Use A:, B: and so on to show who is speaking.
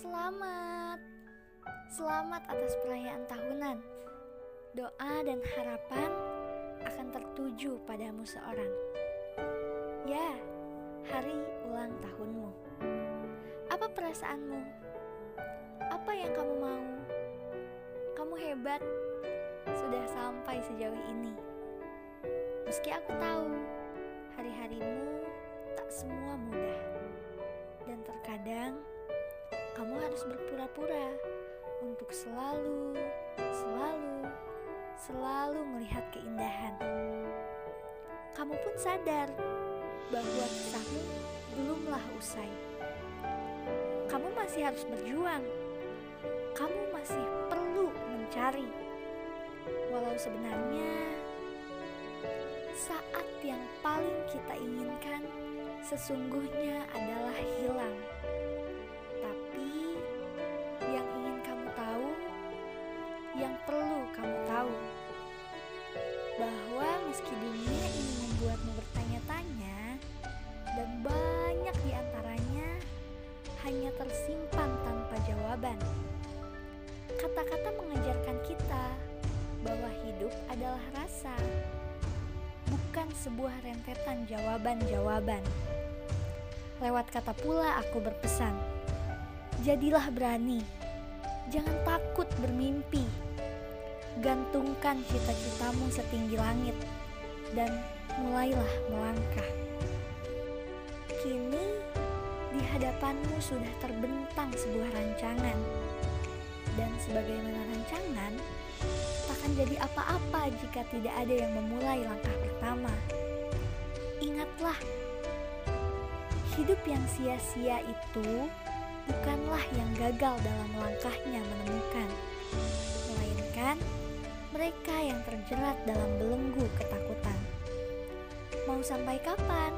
A: Selamat. Selamat atas perayaan tahunan. Doa dan harapan akan tertuju padamu seorang. Ya, hari ulang tahunmu. Apa perasaanmu? Apa yang kamu mau? Kamu hebat, sudah sampai sejauh ini. Meski aku tahu hari-harimu tak semua mudah, dan terkadang harus berpura-pura untuk selalu, selalu, selalu melihat keindahan. Kamu pun sadar bahwa kisahmu belumlah usai. Kamu masih harus berjuang. Kamu masih perlu mencari. Walau sebenarnya saat yang paling kita inginkan sesungguhnya adalah hilang. Bahwa meski dunia ini membuatmu bertanya-tanya, dan banyak di antaranya hanya tersimpan tanpa jawaban. Kata-kata mengajarkan kita bahwa hidup adalah rasa, bukan sebuah rentetan jawaban-jawaban. Lewat kata pula aku berpesan, jadilah berani, jangan takut bermimpi. Gantungkan cita-citamu setinggi langit dan mulailah melangkah. Kini di hadapanmu sudah terbentang sebuah rancangan. Dan sebagaimana rancangan, takkan jadi apa-apa jika tidak ada yang memulai langkah pertama. Ingatlah, hidup yang sia-sia itu bukanlah yang gagal dalam langkahnya menemukan, melainkan mereka yang terjerat dalam belenggu ketakutan. Mau sampai kapan?